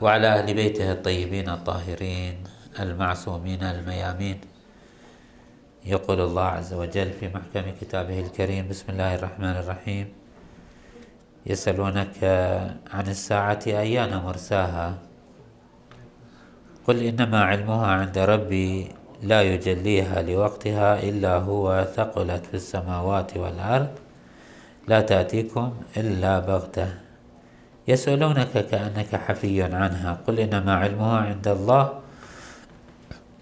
وعلى أهل بيته الطيبين الطاهرين المعصومين الميامين. يقول الله عز وجل في محكم كتابه الكريم بسم الله الرحمن الرحيم. يسألونك عن الساعة أيان مرساها؟ قل إنما علمها عند ربي لا يجليها لوقتها إلا هو ثقلت في السماوات والأرض لا تأتيكم إلا بغتة. يسألونك كأنك حفي عنها. قل إنما علمها عند الله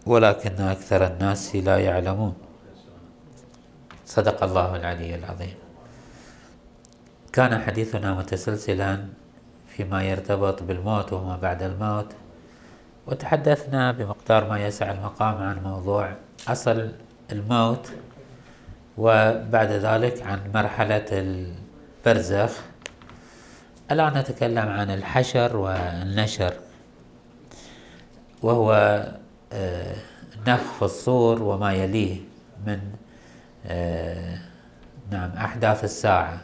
ولكن أكثر الناس لا يعلمون. صدق الله العلي العظيم. كان حديثنا متسلسلا فيما يرتبط بالموت وما بعد الموت وتحدثنا بمقدار ما يسع المقام عن موضوع أصل الموت وبعد ذلك عن مرحلة البرزخ. الآن نتكلم عن الحشر والنشر وهو آه، نفخ الصور وما يليه من آه، نعم أحداث الساعة.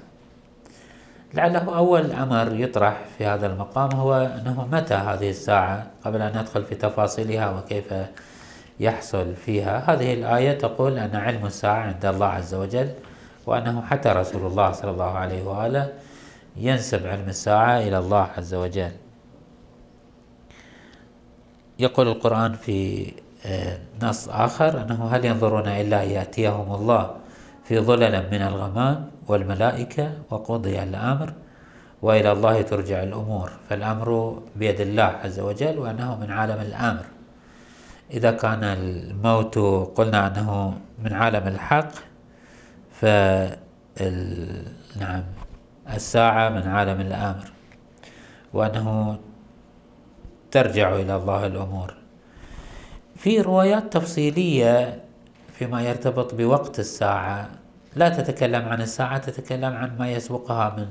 لعله أول أمر يطرح في هذا المقام هو أنه متى هذه الساعة قبل أن ندخل في تفاصيلها وكيف يحصل فيها. هذه الآية تقول أن علم الساعة عند الله عز وجل وأنه حتى رسول الله صلى الله عليه وآله ينسب علم الساعة إلى الله عز وجل. يقول القرآن في آه، نص آخر أنه هل ينظرون إلا أن يأتيهم الله في ظلل من الغمام والملائكة وقضي الأمر وإلى الله ترجع الأمور. فالأمر بيد الله عز وجل وأنه من عالم الأمر. إذا كان الموت قلنا أنه من عالم الحق ف نعم. الساعة من عالم الأمر وأنه ترجع إلى الله الأمور. في روايات تفصيلية فيما يرتبط بوقت الساعة لا تتكلم عن الساعة تتكلم عن ما يسبقها من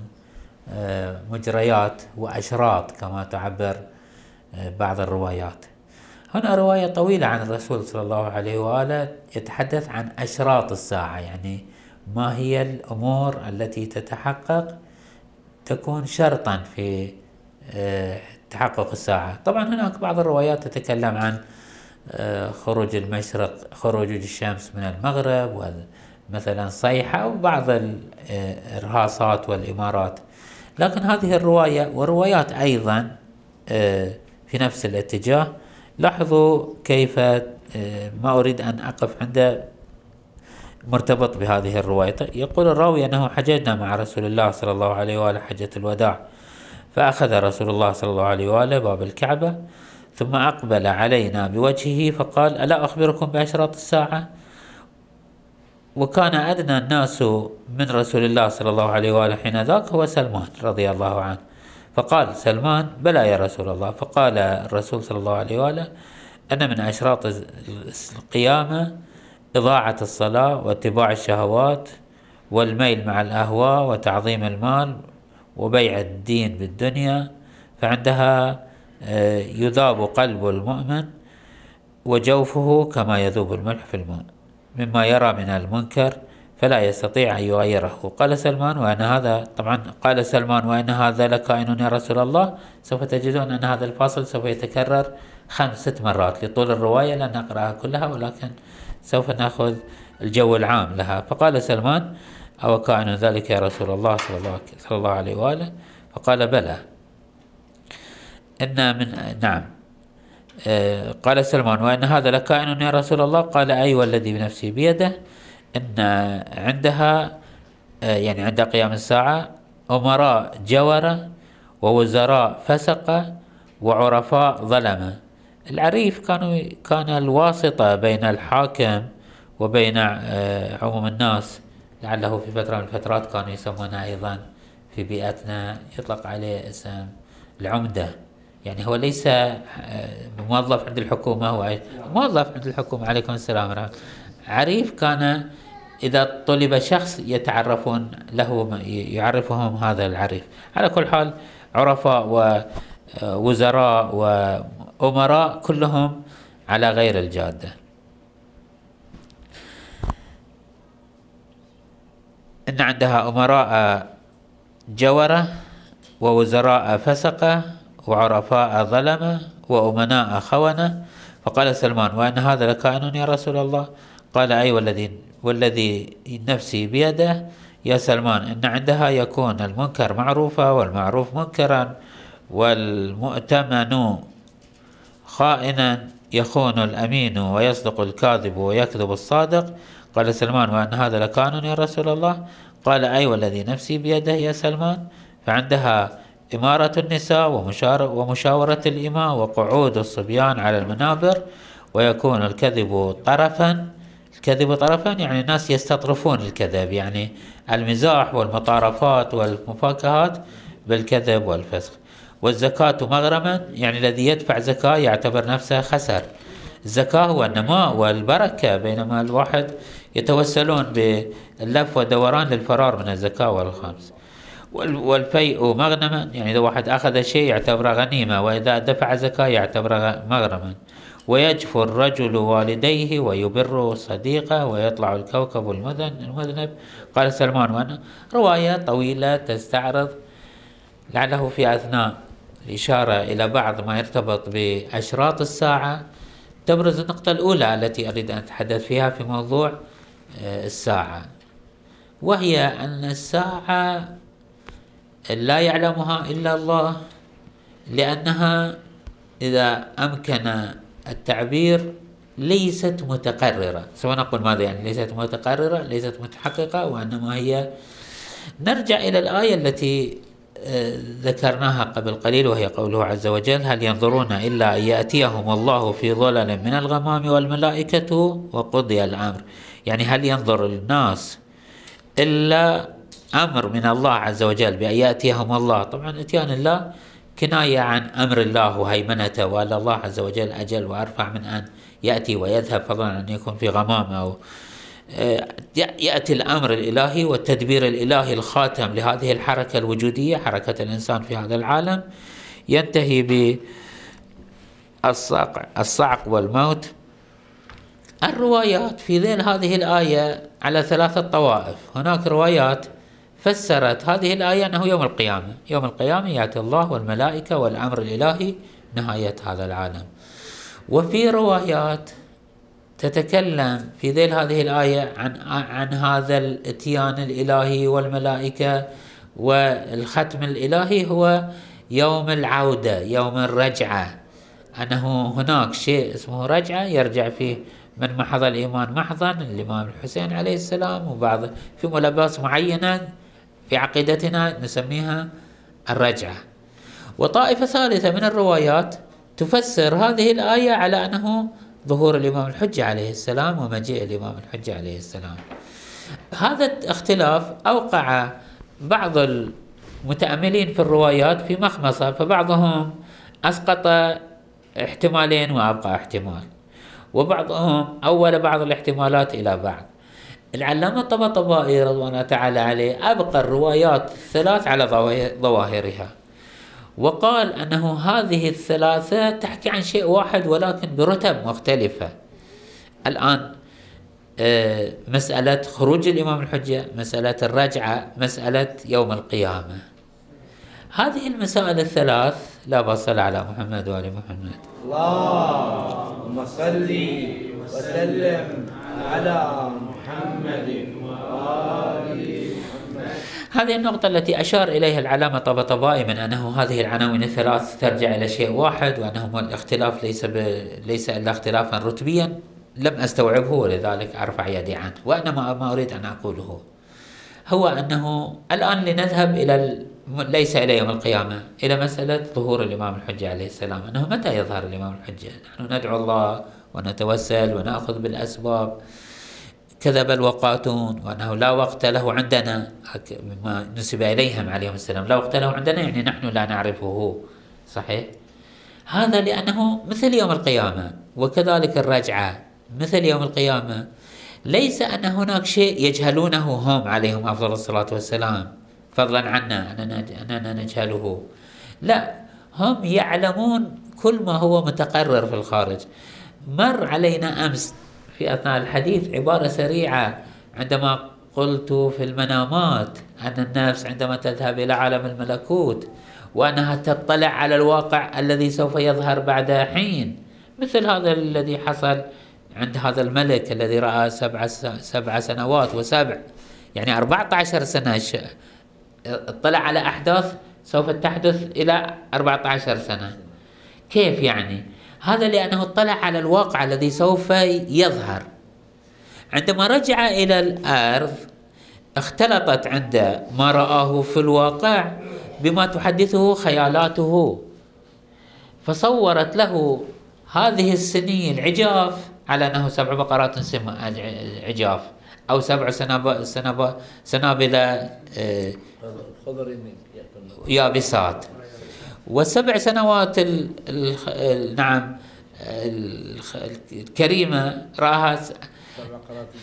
آه، مجريات وأشراط كما تعبر آه، بعض الروايات. هنا رواية طويلة عن الرسول صلى الله عليه وآله يتحدث عن أشراط الساعة يعني ما هي الأمور التي تتحقق تكون شرطا في آه، تحقق الساعة طبعا هناك بعض الروايات تتكلم عن خروج المشرق خروج الشمس من المغرب مثلا صيحة وبعض الإرهاصات والإمارات. لكن هذه الرواية وروايات أيضا آه، في نفس الاتجاه لاحظوا كيف آه، ما أريد أن أقف عند مرتبط بهذه الرواية. يقول الراوي أنه حججنا مع رسول الله صلى الله عليه وآله حجة الوداع. فأخذ رسول الله صلى الله عليه وآله باب الكعبة ثم أقبل علينا بوجهه فقال ألا أخبركم بأشراط الساعة؟ وكان أدنى الناس من رسول الله صلى الله عليه وآله حين ذاك هو سلمان رضي الله عنه. فقال سلمان بلى يا رسول الله. فقال الرسول صلى الله عليه وآله أن من أشراط القيامة إضاعة الصلاة واتباع الشهوات والميل مع الأهواء وتعظيم المال وبيع الدين بالدنيا فعندها آه، يذاب قلب المؤمن وجوفه كما يذوب الملح في الماء. مما يرى من المنكر فلا يستطيع أن يغيره. قال سلمان وأن هذا طبعا قال سلمان وأن هذا لكائن يا رسول الله. سوف تجدون أن هذا الفاصل سوف يتكرر خمس ست مرات لطول الرواية. لن نقرأها كلها ولكن سوف نأخذ الجو العام لها. فقال سلمان أو كائن ذلك يا رسول الله؟ صلى الله, عليه وآله. فقال بلى. إن من نعم. آه، قال سلمان وأن هذا لكائن يا رسول الله؟ قال أي والذي بنفسي بيده. إن عندها آه، يعني عند قيام الساعة أمراء جورة ووزراء فسقة وعرفاء ظلمة. العريف كانوا كان الواسطة بين الحاكم وبين آه، عموم الناس لعله في فترة من الفترات كانوا يسمونه أيضا في بيئتنا يطلق عليه اسم العمدة. يعني هو ليس آه، موظف عند الحكومة هو موظف عند الحكومة. عليكم السلام ورحمة عريف كان إذا طلب شخص يتعرفون له يعرفهم هذا العريف على كل حال عرفاء ووزراء وأمراء كلهم على غير الجادة. إن عندها أمراء جورة ووزراء فسقة وعرفاء ظلمة وأمناء خونة. فقال سلمان وأن هذا لكائن يا رسول الله؟ قال أي والذي والذي نفسي بيده يا سلمان إن عندها يكون المنكر معروفا والمعروف منكرا والمؤتمن خائنا يخون الأمين ويصدق الكاذب ويكذب الصادق. قال سلمان وأن هذا لكان يا رسول الله؟ قال أي والذي نفسي بيده يا سلمان. فعندها إمارة النساء ومشاورة الإماء وقعود الصبيان على المنابر ويكون الكذب طرفا الكذب طرفا يعني الناس يستطرفون الكذب يعني المزاح والمطارفات والمفاكهات بالكذب والفسق. والزكاة مغرما يعني الذي يدفع زكاة يعتبر نفسه خسر. الزكاة هو النماء والبركة بينما الواحد يتوسلون باللف والدوران للفرار من الزكاة والخمس. والفيء مغنما يعني إذا واحد أخذ شيء يعتبره غنيمة وإذا دفع زكاة يعتبره مغرما. ويجفو الرجل والديه ويبر صديقه ويطلع الكوكب المذنب. قال سلمان وأنا رواية طويلة تستعرض لعله في أثناء الإشارة إلى بعض ما يرتبط بأشراط الساعة. تبرز النقطة الأولى التي أريد أن أتحدث فيها في موضوع آه، الساعة. وهي أن الساعة لا يعلمها إلا الله لأنها إذا أمكن التعبير ليست متقررة. نقول ماذا يعني ليست متقررة ليست متحققة وإنما هي نرجع إلى الآية التي آه، ذكرناها قبل قليل وهي قوله عز وجل هل ينظرون إلا أن يأتيهم الله في ظلل من الغمام والملائكة وقضي الأمر يعني هل ينظر الناس إلا أمر من الله عز وجل بأن يأتيهم الله؟ طبعا إتيان الله كناية عن أمر الله وهيمنته وأن الله عز وجل أجل وأرفع من أن يأتي ويذهب فضلا أن يكون في غمام أو آه، يأتي الأمر الإلهي والتدبير الإلهي الخاتم لهذه الحركة الوجودية حركة الإنسان في هذا العالم. ينتهي بالصعق الصعق والموت. الروايات في ذيل هذه الآية على ثلاثة طوائف. هناك روايات فسرت هذه الآية أنه يوم القيامة. يوم القيامة يأتي الله والملائكة والأمر الإلهي نهاية هذا العالم. وفي روايات تتكلم في ذيل هذه الآية عن عن هذا الاتيان الإلهي والملائكة والختم الإلهي هو يوم العودة يوم الرجعة. أنه هناك شيء اسمه رجعة يرجع فيه من محض الإيمان محضا الإمام الحسين عليه السلام وبعض في ملابس معينة في عقيدتنا نسميها الرجعة. وطائفة ثالثة من الروايات تفسر هذه الآية على أنه ظهور الإمام الحجة عليه السلام ومجيء الإمام الحجة عليه السلام. هذا الاختلاف أوقع بعض المتأملين في الروايات في مخمصة فبعضهم أسقط احتمالين وأبقى احتمال وبعضهم أول بعض الاحتمالات إلى بعض. العلامة الطباطبائي رضوان الله تعالى عليه أبقى الروايات الثلاث على ظواهرها. وقال أنه هذه الثلاثة تحكي عن شيء واحد ولكن برتب مختلفة. الآن آه، مسألة خروج الإمام الحجة مسألة الرجعة مسألة يوم القيامة. هذه المسائل الثلاث لا بصل على محمد وآل محمد. اللهم صل وسلم على محمد وآل هذه النقطة التي أشار إليها العلامة طبطبائي من أنه هذه العناوين الثلاث ترجع إلى شيء واحد وأنه الاختلاف ليس ب... ليس إلا اختلافا رتبيا. لم أستوعبه ولذلك أرفع يدي عنه. وإنما ما أريد أن أقوله. هو أنه الآن لنذهب إلى ال... ليس إلى يوم القيامة إلى مسألة ظهور الإمام الحجة عليه السلام. أنه متى يظهر الإمام الحجة؟ نحن ندعو الله ونتوسل ونأخذ بالأسباب. كذب الوقاتون وأنه لا وقت له عندنا. مما نسب إليهم عليهم السلام. لا وقت له عندنا يعني نحن لا نعرفه. صحيح؟ هذا لأنه مثل يوم القيامة وكذلك الرجعة. مثل يوم القيامة ليس أن هناك شيء يجهلونه هم عليهم أفضل الصلاة والسلام فضلا عنا أننا نجهله. لا هم يعلمون كل ما هو متقرر في الخارج. مر علينا أمس في أثناء الحديث عبارة سريعة عندما قلت في المنامات أن النفس عندما تذهب إلى عالم الملكوت وأنها تطلع على الواقع الذي سوف يظهر بعد حين مثل هذا الذي حصل عند هذا الملك الذي رأى سبع سبع سنوات وسبع يعني 14 سنة اطلع على أحداث سوف تحدث إلى 14 سنة كيف يعني؟ هذا لأنه اطلع على الواقع الذي سوف يظهر. عندما رجع إلى الأرض اختلطت عنده ما رآه في الواقع بما تحدثه خيالاته. فصورت له هذه السنين عجاف على أنه سبع بقرات عجاف. أو سبع سنابل آه، يابسات. وسبع سنوات ال ال نعم الكريمة رآها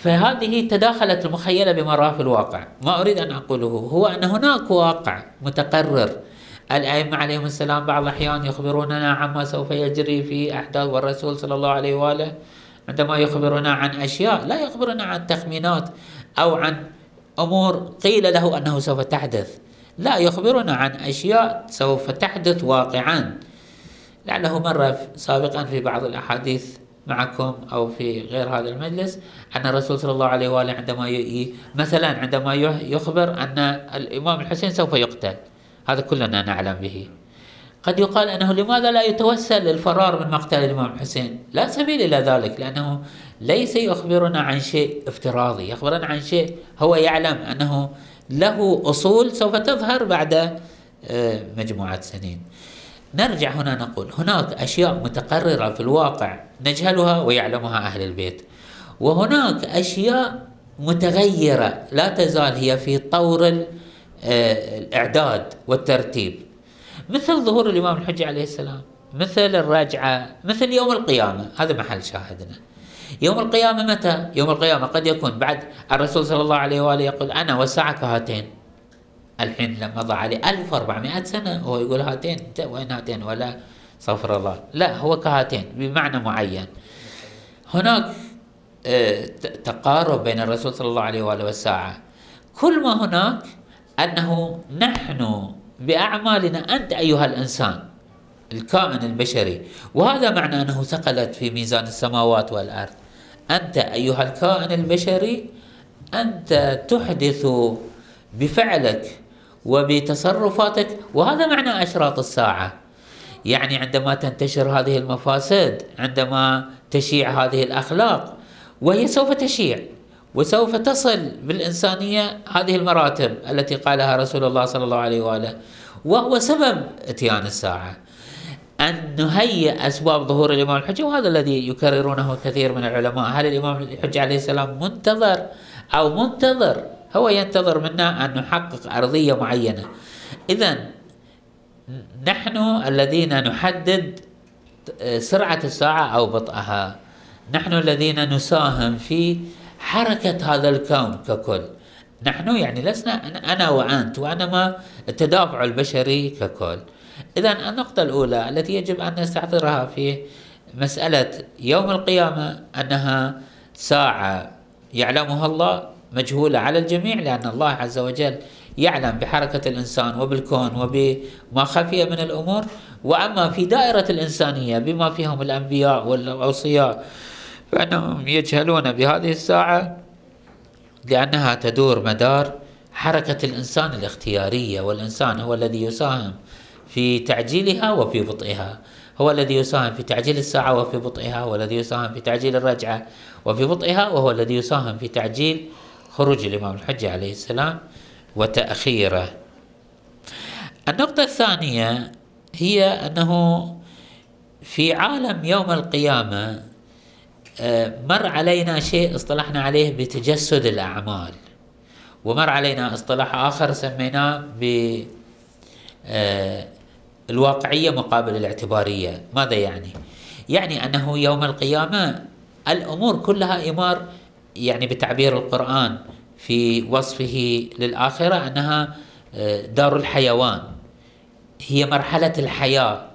فهذه تداخلت المخيلة بما راه في الواقع. ما أريد أن أقوله هو أن هناك واقع متقرر الأئمة عليهم السلام بعض الأحيان يخبروننا عما سوف يجري في أحداث والرسول صلى الله عليه وآله. عندما يخبرنا عن أشياء لا يخبرنا عن تخمينات أو عن أمور قيل له أنه سوف تحدث. لا يخبرنا عن أشياء سوف تحدث واقعا. لعله مر سابقا في بعض الأحاديث معكم أو في غير هذا المجلس أن الرسول صلى الله عليه وآله عندما ي... مثلا عندما يخبر أن الإمام الحسين سوف يقتل. هذا كلنا نعلم به. قد يقال أنه لماذا لا يتوسل للفرار من مقتل الإمام الحسين؟ لا سبيل إلى ذلك لأنه ليس يخبرنا عن شيء افتراضي. يخبرنا عن شيء هو يعلم أنه له أصول سوف تظهر بعد آه، مجموعة سنين. نرجع هنا نقول هناك أشياء متقررة في الواقع نجهلها ويعلمها أهل البيت. وهناك أشياء متغيرة لا تزال هي في طور آه، الإعداد والترتيب. مثل ظهور الإمام الحجة عليه السلام مثل الرجعة مثل يوم القيامة. هذا محل شاهدنا. يوم القيامة متى؟ يوم القيامة قد يكون بعد. الرسول صلى الله عليه وآله يقول أنا والساعة كهاتين الحين لما مضى عليه 1400 سنة هو يقول هاتين. وين هاتين؟ ولا صفر الله. لا هو كهاتين بمعنى معين. هناك آه، تقارب بين الرسول صلى الله عليه وآله والساعة. كل ما هناك أنه نحن بأعمالنا أنت أيها الإنسان الكائن البشري. وهذا معنى أنه ثقلت في ميزان السماوات والأرض. أنت أيها الكائن البشري أنت تحدث بفعلك وبتصرفاتك. وهذا معنى أشراط الساعة. يعني عندما تنتشر هذه المفاسد عندما تشيع هذه الأخلاق وهي سوف تشيع. وسوف تصل بالإنسانية هذه المراتب التي قالها رسول الله صلى الله عليه وآله وهو سبب إتيان الساعة. أن نهيئ أسباب ظهور الإمام الحجة وهذا الذي يكررونه كثير من العلماء. هل الإمام الحجة عليه السلام منتظر أو منتظر؟ هو ينتظر منا أن نحقق أرضية معينة. إذا نحن الذين نحدد سرعة الساعة أو بطئها. نحن الذين نساهم في حركة هذا الكون ككل. نحن يعني لسنا أنا وأنت وأنما التدافع البشري ككل. إذا النقطة الأولى التي يجب أن نستحضرها في مسألة يوم القيامة أنها ساعة يعلمها الله مجهولة على الجميع لأن الله عز وجل يعلم بحركة الإنسان وبالكون وبما خفي من الأمور. وأما في دائرة الإنسانية بما فيهم الأنبياء والأوصياء فأنهم يجهلون بهذه الساعة لأنها تدور مدار حركة الإنسان الاختيارية والإنسان هو الذي يساهم في تعجيلها وفي بطئها. هو الذي يساهم في تعجيل الساعة وفي بطئها هو الذي يساهم في تعجيل الرجعة وفي بطئها وهو الذي يساهم في تعجيل خروج الإمام الحجة عليه السلام وتأخيره. النقطة الثانية هي أنه في عالم يوم القيامة مر علينا شيء اصطلحنا عليه بتجسد الأعمال. ومر علينا اصطلاح آخر سميناه ب آه، الواقعية مقابل الاعتبارية. ماذا يعني؟ يعني أنه يوم القيامة الأمور كلها إمار يعني بتعبير القرآن في وصفه للآخرة أنها آه، دار الحيوان. هي مرحلة الحياة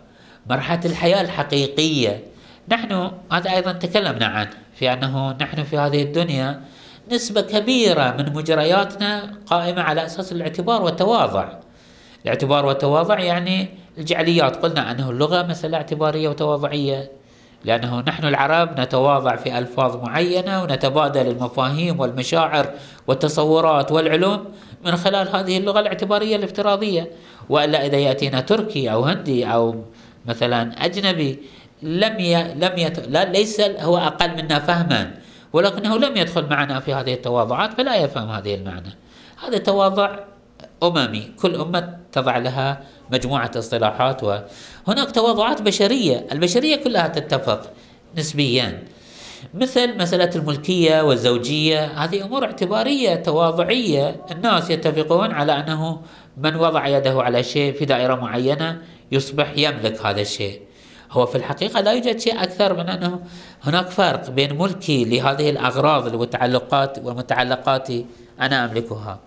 مرحلة الحياة الحقيقية. نحن هذا أيضا تكلمنا عنه في أنه نحن في هذه الدنيا نسبة كبيرة من مجرياتنا قائمة على أساس الاعتبار والتواضع. الاعتبار والتواضع يعني الجعليات قلنا أنه اللغة مسألة اعتبارية وتواضعية لأنه نحن العرب نتواضع في ألفاظ معينة ونتبادل المفاهيم والمشاعر والتصورات والعلوم من خلال هذه اللغة الاعتبارية الافتراضية. وإلا إذا يأتينا تركي أو هندي أو مثلا أجنبي لم ي... لم يت... لا ليس هو أقل منا فهما ولكنه لم يدخل معنا في هذه التواضعات فلا يفهم هذه المعنى. هذا تواضع أممي كل أمة تضع لها مجموعة اصطلاحات وهناك تواضعات بشرية البشرية كلها تتفق نسبيا. مثل مسألة الملكية والزوجية هذه أمور اعتبارية تواضعية الناس يتفقون على أنه من وضع يده على شيء في دائرة معينة يصبح يملك هذا الشيء. هو في الحقيقة لا يوجد شيء أكثر من أنه هناك فرق بين ملكي لهذه الأغراض والمتعلقات والمتعلقات أنا أملكها.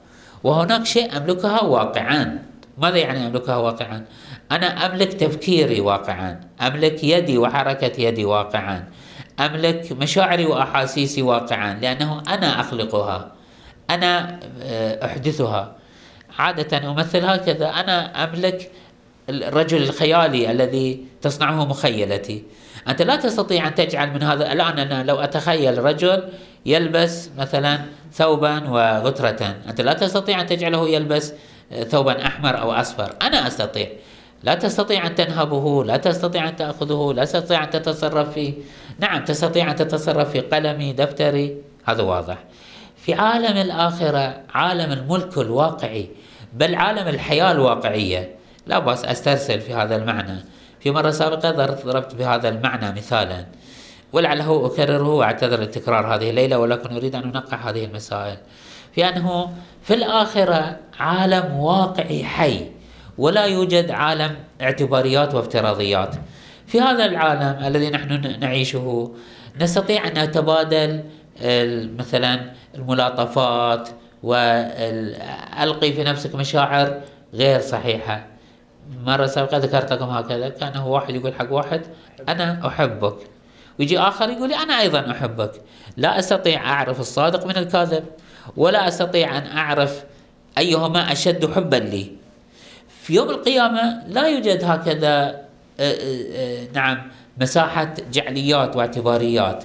وهناك شيء أملكها واقعا. ماذا يعني أملكها واقعا؟ أنا أملك تفكيري واقعا. أملك يدي وحركة يدي واقعا. أملك مشاعري وأحاسيسي واقعا لأنه أنا أخلقها. أنا آه، أحدثها. عادة أمثل هكذا. أنا أملك الرجل الخيالي الذي تصنعه مخيلتي. أنت لا تستطيع أن تجعل من هذا الآن أنا لو أتخيل رجل يلبس مثلا ثوبا وغترة أنت لا تستطيع أن تجعله يلبس ثوبا أحمر أو أصفر. أنا أستطيع. لا تستطيع أن تنهبه لا تستطيع أن تأخذه لا تستطيع أن تتصرف فيه. نعم تستطيع أن تتصرف في قلمي دفتري. هذا واضح. في عالم الآخرة عالم الملك الواقعي بل عالم الحياة الواقعية لا بأس أسترسل في هذا المعنى. في مرة سابقة ضربت بهذا المعنى مثالا. ولعله أكرره وأعتذر لتكرار هذه الليلة ولكن أريد أن أنقح هذه المسائل. في أنه في الآخرة عالم واقعي حي ولا يوجد عالم اعتباريات وافتراضيات. في هذا العالم الذي نحن نعيشه نستطيع أن نتبادل مثلا الملاطفات وألقي في نفسك مشاعر غير صحيحة. مرة سابقة ذكرت لكم هكذا كان هو واحد يقول حق واحد أنا أحبك. ويجي آخر يقول لي أنا أيضا أحبك. لا أستطيع أعرف الصادق من الكاذب ولا أستطيع أن أعرف أيهما أشد حبا لي. في يوم القيامة لا يوجد هكذا آه، آه، آه، نعم مساحة جعليات واعتباريات.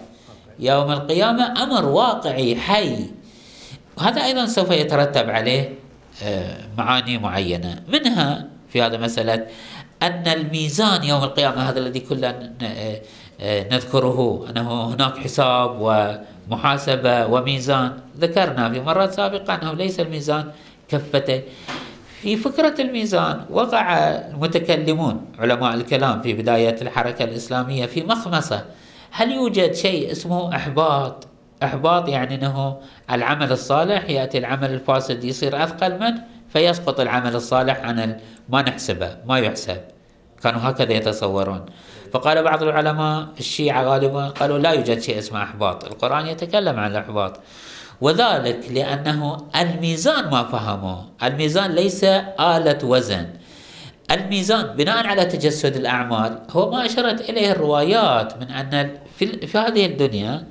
يوم القيامة أمر واقعي حي. وهذا أيضا سوف يترتب عليه معاني معينة. منها في هذا مسألة أن الميزان يوم القيامة هذا الذي كلنا نذكره أنه هناك حساب ومحاسبة وميزان. ذكرنا في مرات سابقة أنه ليس الميزان كفتين في فكرة الميزان وقع المتكلمون علماء الكلام في بداية الحركة الإسلامية في مخمصة هل يوجد شيء اسمه إحباط؟ إحباط يعني أنه العمل الصالح يأتي العمل الفاسد يصير أثقل منه؟ فيسقط العمل الصالح عن ما نحسبه ما يحسب. كانوا هكذا يتصورون. فقال بعض العلماء الشيعة غالبا قالوا لا يوجد شيء اسمه إحباط. القرآن يتكلم عن الإحباط. وذلك لأنه الميزان ما فهمه الميزان ليس آلة وزن. الميزان بناء على تجسد الأعمال هو ما أشرت إليه الروايات من أن في, في هذه الدنيا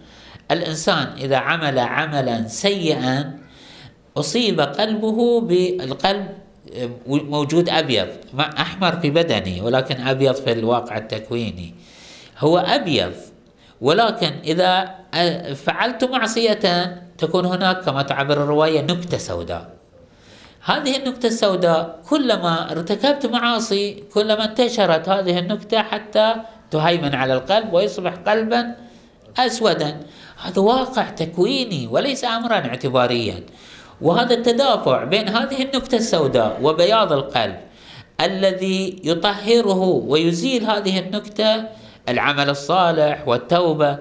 الإنسان إذا عمل عملا سيئا أصيب قلبه بالقلب موجود أبيض أحمر في بدنه ولكن أبيض في الواقع التكويني. هو أبيض ولكن إذا فعلت معصية تكون هناك كما تعبر الرواية نكتة سوداء. هذه النكتة السوداء كلما ارتكبت معاصي كلما انتشرت هذه النكتة حتى تهيمن على القلب ويصبح قلبا أسودا. هذا واقع تكويني وليس أمرا اعتباريا. وهذا التدافع بين هذه النكتة السوداء وبياض القلب الذي يطهره ويزيل هذه النكتة العمل الصالح والتوبة.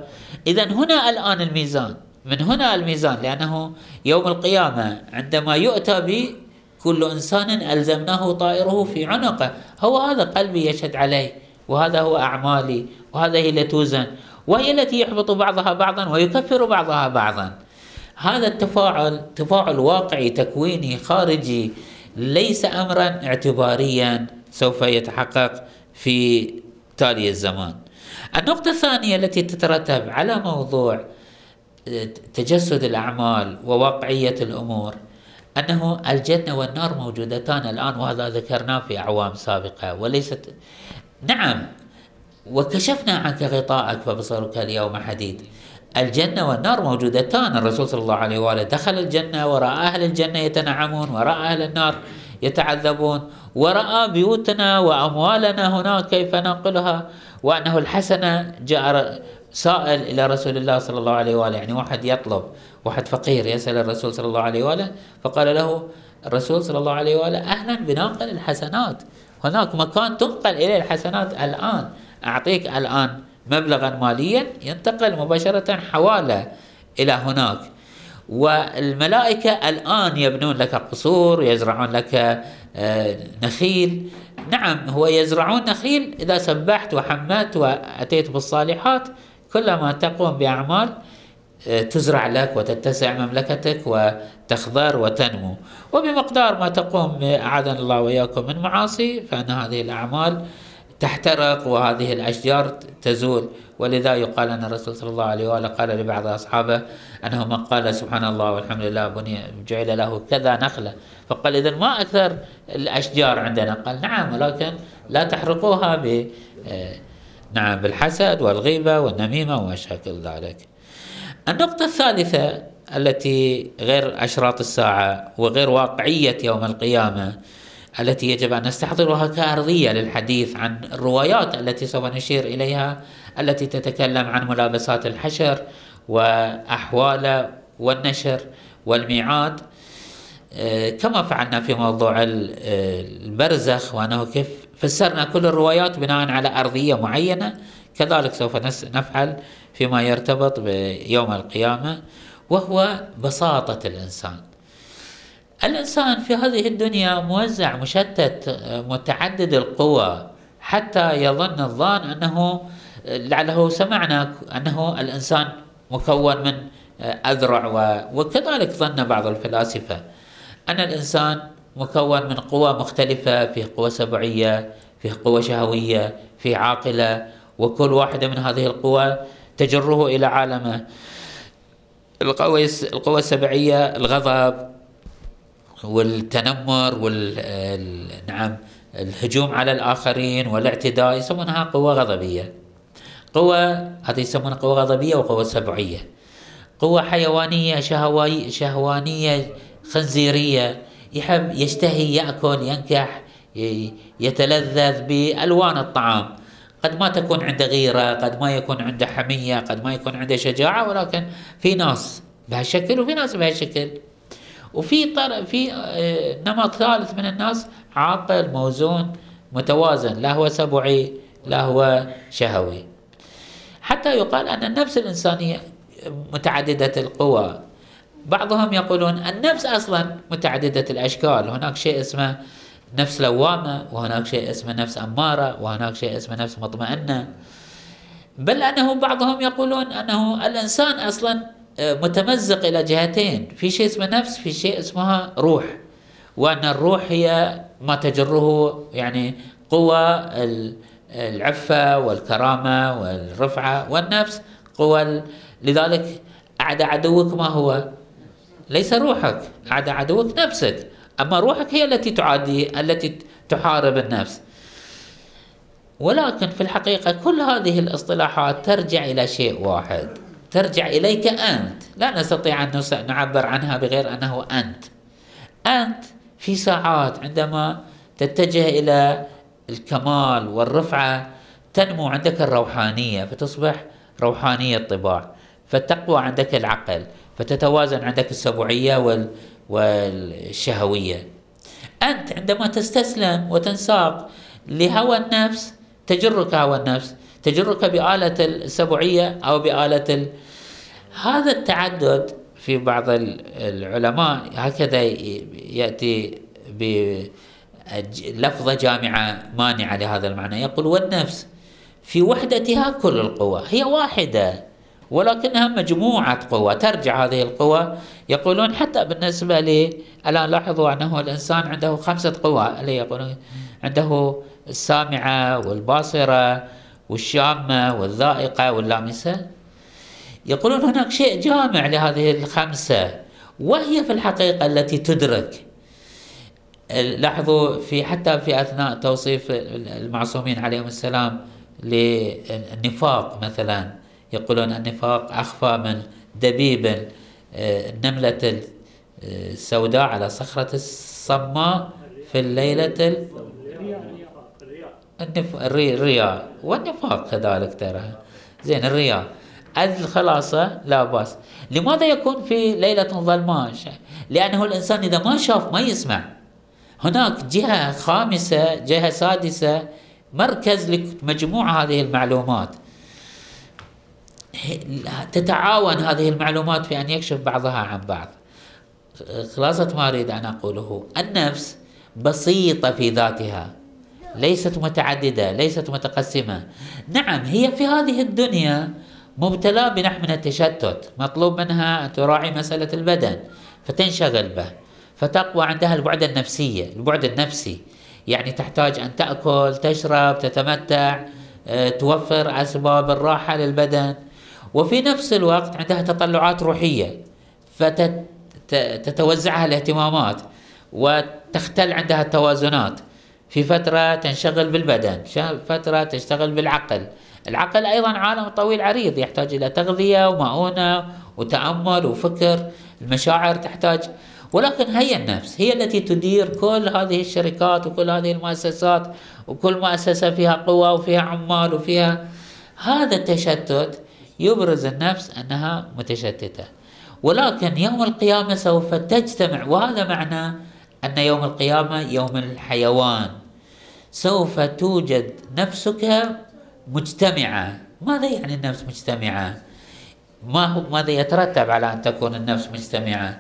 إذا هنا الآن الميزان. من هنا الميزان لأنه يوم القيامة عندما يؤتى به كل إنسان ألزمناه طائره في عنقه. هو هذا قلبي يشهد عليه وهذا هو أعمالي وهذا هي التي توزن وهي التي يحبط بعضها بعضا ويكفر بعضها بعضا. هذا التفاعل تفاعل واقعي تكويني خارجي ليس امرا اعتباريا سوف يتحقق في تالي الزمان. النقطة الثانية التي تترتب على موضوع تجسد الأعمال وواقعية الأمور أنه الجنة والنار موجودتان الآن وهذا ذكرناه في أعوام سابقة وليست نعم وكشفنا عنك غطاءك فبصرك اليوم حديد. الجنة والنار موجودتان. الرسول صلى الله عليه وآله دخل الجنة ورأى أهل الجنة يتنعمون ورأى أهل النار يتعذبون ورأى بيوتنا وأموالنا هناك كيف ننقلها. وأنه الحسنة جاء سائل إلى رسول الله صلى الله عليه وآله يعني واحد يطلب واحد فقير يسأل الرسول صلى الله عليه وآله فقال له الرسول صلى الله عليه وآله أهلا بناقل الحسنات. هناك مكان تنقل إليه الحسنات الآن. أعطيك الآن مبلغا ماليا ينتقل مباشرة حوالة إلى هناك. والملائكة الآن يبنون لك قصور يزرعون لك آه، نخيل. نعم هو يزرعون نخيل إذا سبحت وحمدت وأتيت بالصالحات. كلما تقوم بأعمال آه، تزرع لك وتتسع مملكتك وتخضر وتنمو. وبمقدار ما تقوم أعاذنا الله وإياكم من معاصي فإن هذه الأعمال تحترق وهذه الأشجار تزول. ولذا يقال أن الرسول صلى الله عليه وآله قال لبعض أصحابه أنه من قال سبحان الله والحمد لله بني جعل له كذا نخلة. فقال إذا ما أكثر الأشجار عندنا؟ قال نعم ولكن لا تحرقوها ب آه، نعم بالحسد والغيبة والنميمة وما شاكل ذلك. النقطة الثالثة التي غير أشراط الساعة وغير واقعية يوم القيامة التي يجب أن نستحضرها كأرضية للحديث عن الروايات التي سوف نشير إليها التي تتكلم عن ملابسات الحشر واحواله والنشر والميعاد. آه، كما فعلنا في موضوع البرزخ وأنه كيف فسرنا كل الروايات بناء على أرضية معينة. كذلك سوف نفعل فيما يرتبط بيوم القيامة وهو بساطة الإنسان. الإنسان في هذه الدنيا موزع مشتت متعدد القوى حتى يظن الظان أنه لعله سمعنا أنه الإنسان مكون من أذرع وكذلك ظن بعض الفلاسفة أن الإنسان مكون من قوى مختلفة في قوى سبعية في قوى شهوية في عاقلة وكل واحدة من هذه القوى تجره إلى عالمه. القوى القوى السبعية الغضب والتنمر وال نعم الهجوم على الآخرين والاعتداء يسمونها قوة غضبية. قوة هذه يسمونها قوة غضبية وقوة سبعية. قوة حيوانية شهوي شهوانية خنزيرية يحب يشتهي يأكل ينكح يتلذذ بألوان الطعام. قد ما تكون عنده غيرة قد ما يكون عنده حمية قد ما يكون عنده شجاعة ولكن في ناس بهالشكل وفي ناس بهالشكل. وفي طرف في آه، نمط ثالث من الناس عاقل موزون متوازن لا هو سبعي لا هو شهوي. حتى يقال أن النفس الإنسانية متعددة القوى. بعضهم يقولون النفس أصلا متعددة الأشكال. هناك شيء اسمه نفس لوامة وهناك شيء اسمه نفس أمارة وهناك شيء اسمه نفس مطمئنة. بل أنه بعضهم يقولون أنه الإنسان أصلا متمزق إلى جهتين. في شيء اسمه نفس في شيء اسمها روح. وأن الروح هي ما تجره يعني قوى العفة والكرامة والرفعة والنفس قوى لذلك أعدى عدوك ما هو؟ ليس روحك. أعدى عدوك نفسك. أما روحك هي التي تعادي التي تحارب النفس. ولكن في الحقيقة كل هذه الاصطلاحات ترجع إلى شيء واحد. ترجع إليك أنت. لا نستطيع أن نعبر عنها بغير أنه أنت. أنت في ساعات عندما تتجه إلى الكمال والرفعة تنمو عندك الروحانية فتصبح روحانية الطباع فتقوى عندك العقل فتتوازن عندك السبوعية وال والشهوية. أنت عندما تستسلم وتنساق لهوى النفس تجرك هوى النفس تجرك بآلة السبعية أو بآلة ال... هذا التعدد في بعض العلماء هكذا يأتي بلفظة جامعة مانعة لهذا المعنى. يقول والنفس في وحدتها كل القوى هي واحدة ولكنها مجموعة قوى ترجع هذه القوى. يقولون حتى بالنسبة لي الآن لاحظوا أنه الإنسان عنده خمسة قوى اللي يقولون عنده السامعة والباصرة والشامة والذائقة واللامسة. يقولون هناك شيء جامع لهذه الخمسة وهي في الحقيقة التي تدرك. لاحظوا في حتى في أثناء توصيف المعصومين عليهم السلام للنفاق مثلا. يقولون النفاق أخفى من دبيب النملة السوداء على صخرة الصماء في الليلة الرياء. والنفاق كذلك ترى. زين الرياء. الخلاصة لا بأس. لماذا يكون في ليلة ظلماء لأنه الإنسان إذا ما شاف ما يسمع. هناك جهة خامسة جهة سادسة مركز لمجموع هذه المعلومات. تتعاون هذه المعلومات في أن يكشف بعضها عن بعض. خلاصة ما أريد أن أقوله. النفس بسيطة في ذاتها. ليست متعددة ليست متقسمة. نعم هي في هذه الدنيا مبتلى بنوع من التشتت. مطلوب منها أن تراعي مسألة البدن فتنشغل به فتقوى عندها البعد النفسية البعد النفسي. يعني تحتاج أن تأكل تشرب تتمتع آه، توفر أسباب الراحة للبدن. وفي نفس الوقت عندها تطلعات روحية فتتوزعها الاهتمامات وتختل عندها التوازنات. في فترة تنشغل بالبدن فترة تشتغل بالعقل. العقل أيضا عالم طويل عريض يحتاج إلى تغذية ومؤونة وتأمل وفكر. المشاعر تحتاج. ولكن هي النفس هي التي تدير كل هذه الشركات وكل هذه المؤسسات وكل مؤسسة فيها قوة وفيها عمال وفيها. هذا التشتت يبرز النفس أنها متشتتة. ولكن يوم القيامة سوف تجتمع وهذا معنى أن يوم القيامة يوم الحيوان. سوف توجد نفسك مجتمعة. ماذا يعني النفس مجتمعة؟ ما هو ماذا يترتب على أن تكون النفس مجتمعة؟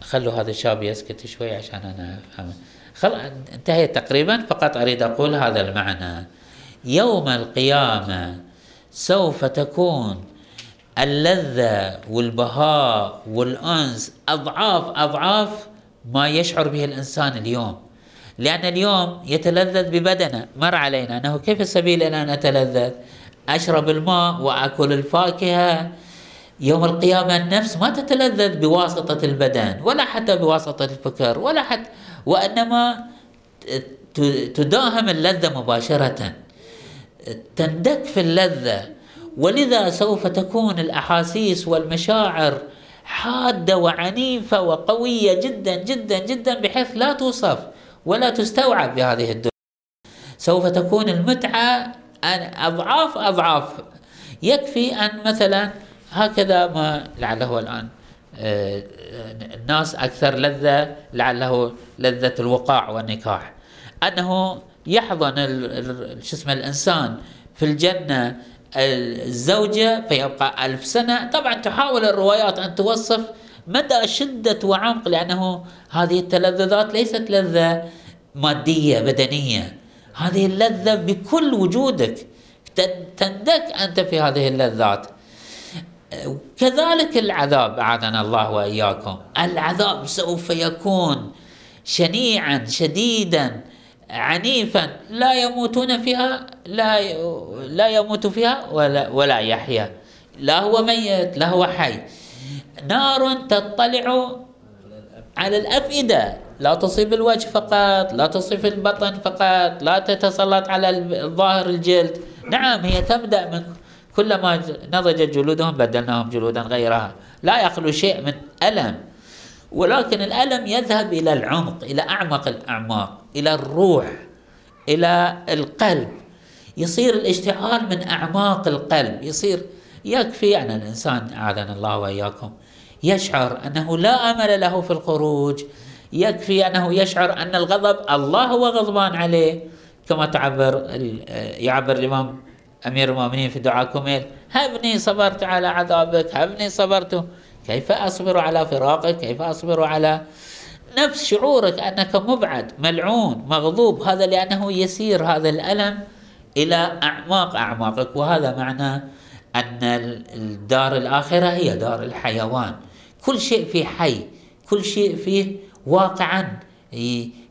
خلوا هذا الشاب يسكت شوي عشان أنا أفهم. خل... انتهيت تقريبا فقط أريد أقول هذا المعنى. يوم القيامة سوف تكون اللذة والبهاء والأنس أضعاف أضعاف ما يشعر به الإنسان اليوم. لأن اليوم يتلذذ ببدنه. مر علينا. أنه كيف السبيل إلى أن أتلذذ أشرب الماء وأكل الفاكهة. يوم القيامة النفس ما تتلذذ بواسطة البدن ولا حتى بواسطة الفكر ولا حتى وإنما تداهم اللذة مباشرة. تندك في اللذة. ولذا سوف تكون الأحاسيس والمشاعر حادة وعنيفة وقوية جدا جدا جدا بحيث لا توصف. ولا تستوعب بهذه الدنيا. سوف تكون المتعة أضعاف أضعاف. يكفي أن مثلا هكذا ما لعله الآن آه، الناس أكثر لذة لعله لذة الوقاع والنكاح. أنه يحضن شو اسمه الإنسان في الجنة الزوجة فيبقى ألف سنة. طبعا تحاول الروايات أن توصف مدى شدة وعمق لأنه هذه التلذذات ليست لذة مادية بدنية. هذه اللذة بكل وجودك. تندك أنت في هذه اللذات. كذلك العذاب أعاذنا الله وإياكم. العذاب سوف يكون شنيعا شديدا عنيفا. لا يموتون فيها لا لا يموت فيها ولا ولا يحيا. لا هو ميت لا هو حي. نار تطلع على الأفئدة. لا تصيب الوجه فقط لا تصيب البطن فقط لا تتسلط على الظاهر الجلد. نعم هي تبدأ من كلما نضجت جلودهم بدلناهم جلودا غيرها. لا يخلو شيء من ألم. ولكن الألم يذهب إلى العمق إلى أعمق الأعماق إلى الروح إلى القلب. يصير الاشتعال من أعماق القلب. يصير يكفي أن الإنسان أعاذنا الله وإياكم. يشعر أنه لا أمل له في الخروج يكفي أنه يشعر أن الغضب الله هو غضبان عليه. كما تعبر يعبر الإمام أمير المؤمنين في دعاء كميل هبني صبرت على عذابك هبني صبرت. كيف أصبر على فراقك؟ كيف أصبر على نفس شعورك؟ أنك مبعد ملعون مغضوب. هذا لأنه يسير هذا الألم إلى أعماق أعماقك. وهذا معنى أن الدار الآخرة هي دار الحيوان. كل شيء فيه حي كل شيء فيه واقعا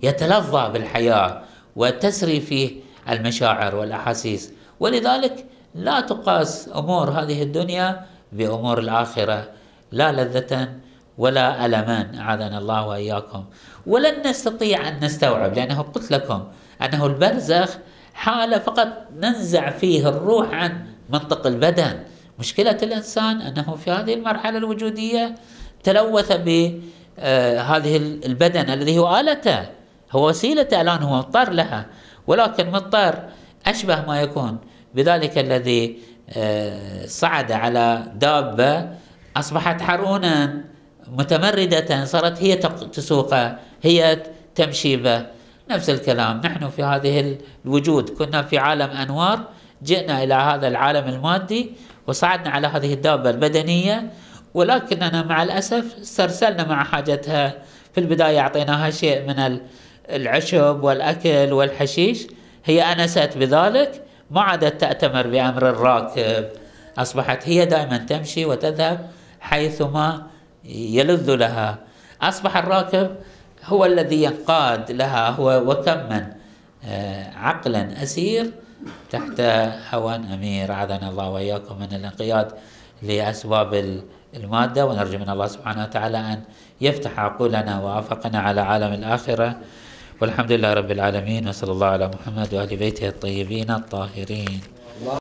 يتلظى بالحياة وتسري فيه المشاعر والأحاسيس. ولذلك لا تقاس أمور هذه الدنيا بأمور الآخرة لا لذة ولا ألمان أعاذنا الله وإياكم. ولن نستطيع أن نستوعب لأنه قلت لكم أنه البرزخ حالة فقط ننزع فيه الروح عن منطق البدن. مشكلة الإنسان أنه في هذه المرحلة الوجودية تلوث بهذه البدن الذي هو آلته هو وسيلة الآن هو مضطر لها. ولكن مضطر أشبه ما يكون بذلك الذي آه، صعد على دابة أصبحت حرونا متمردة صارت هي تسوقه هي تمشي به. نفس الكلام نحن في هذه الوجود كنا في عالم أنوار جئنا إلى هذا العالم المادي وصعدنا على هذه الدابة البدنية ولكننا مع الأسف استرسلنا مع حاجتها. في البداية أعطيناها شيء من العشب والأكل والحشيش. هي أنست بذلك. ما عادت تأتمر بأمر الراكب. أصبحت هي دائما تمشي وتذهب حيثما يلذ لها. أصبح الراكب هو الذي ينقاد لها. هو وكم من آه، عقلا أسير تحت هوى أمير. أعاذنا الله وإياكم من الانقياد لأسباب المادة ونرجو من الله سبحانه وتعالى أن يفتح عقولنا وافقنا على عالم الآخرة. والحمد لله رب العالمين وصلى الله على محمد وآل بيته الطيبين الطاهرين.